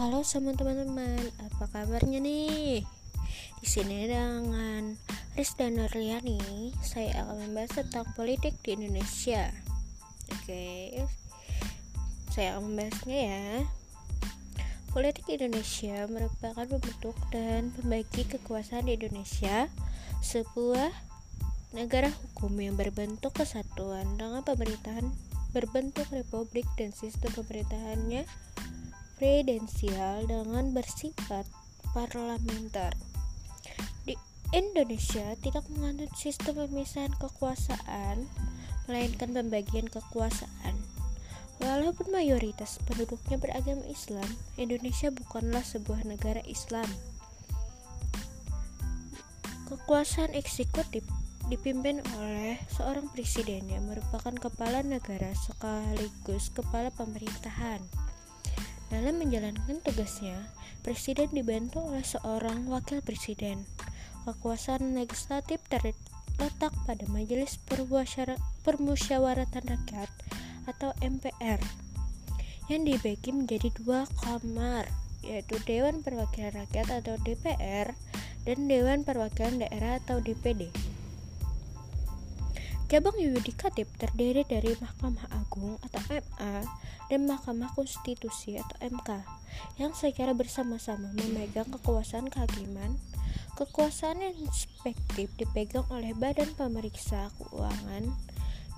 Halo semua teman-teman, apa kabarnya nih? Di sini dengan Riz dan Nurliani, saya akan membahas tentang politik di Indonesia. Oke, saya akan membahasnya ya. Politik Indonesia merupakan pembentuk dan pembagi kekuasaan di Indonesia, sebuah negara hukum yang berbentuk kesatuan dengan pemerintahan berbentuk republik dan sistem pemerintahannya presidensial dengan bersifat parlementer. Di Indonesia tidak menganut sistem pemisahan kekuasaan, melainkan pembagian kekuasaan. Walaupun mayoritas penduduknya beragama Islam, Indonesia bukanlah sebuah negara Islam. Kekuasaan eksekutif dipimpin oleh seorang presiden yang merupakan kepala negara sekaligus kepala pemerintahan. Dalam menjalankan tugasnya, presiden dibantu oleh seorang wakil presiden. Kekuasaan legislatif terletak pada Majelis Permusyawaratan Rakyat atau MPR yang dibagi menjadi dua kamar, yaitu Dewan Perwakilan Rakyat atau DPR dan Dewan Perwakilan Daerah atau DPD. Cabang yudikatif terdiri dari Mahkamah Agung atau MA dan Mahkamah Konstitusi atau MK yang secara bersama-sama memegang kekuasaan kehakiman. Kekuasaan inspektif dipegang oleh Badan Pemeriksa Keuangan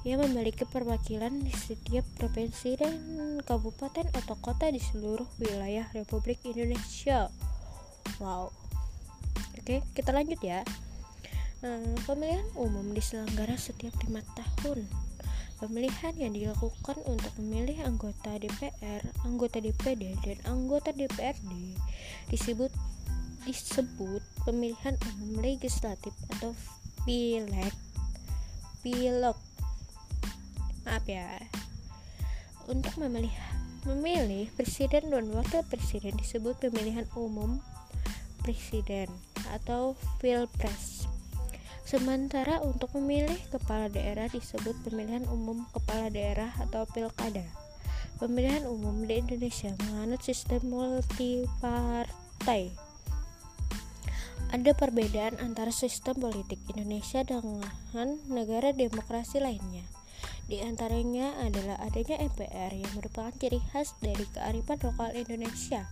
yang memiliki perwakilan di setiap provinsi dan kabupaten atau kota di seluruh wilayah Republik Indonesia. Wow. Oke, kita lanjut ya. Hmm, pemilihan umum diselenggara setiap lima tahun. Pemilihan yang dilakukan untuk memilih anggota DPR, anggota DPD, dan anggota DPRD disebut disebut pemilihan umum legislatif atau pileg. Pilek. Maaf ya. Untuk memilih memilih presiden dan wakil presiden disebut pemilihan umum presiden atau pilpres. Sementara untuk memilih kepala daerah disebut pemilihan umum kepala daerah atau pilkada. Pemilihan umum di Indonesia menganut sistem multipartai. Ada perbedaan antara sistem politik Indonesia dengan negara demokrasi lainnya. Di antaranya adalah adanya MPR yang merupakan ciri khas dari kearifan lokal Indonesia.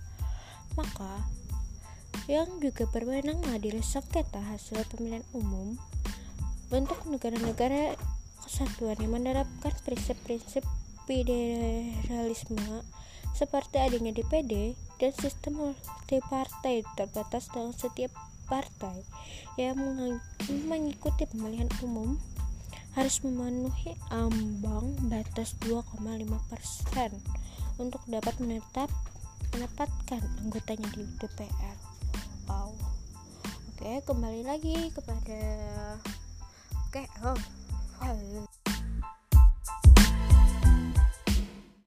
Maka, yang juga berwenang mengadili sengketa hasil pemilihan umum bentuk negara-negara kesatuan yang menerapkan prinsip-prinsip federalisme seperti adanya DPD dan sistem multipartai terbatas dalam setiap partai yang mengikuti pemilihan umum harus memenuhi ambang batas 2,5% untuk dapat menetap menempatkan anggotanya di DPR oke kembali lagi kepada oke oh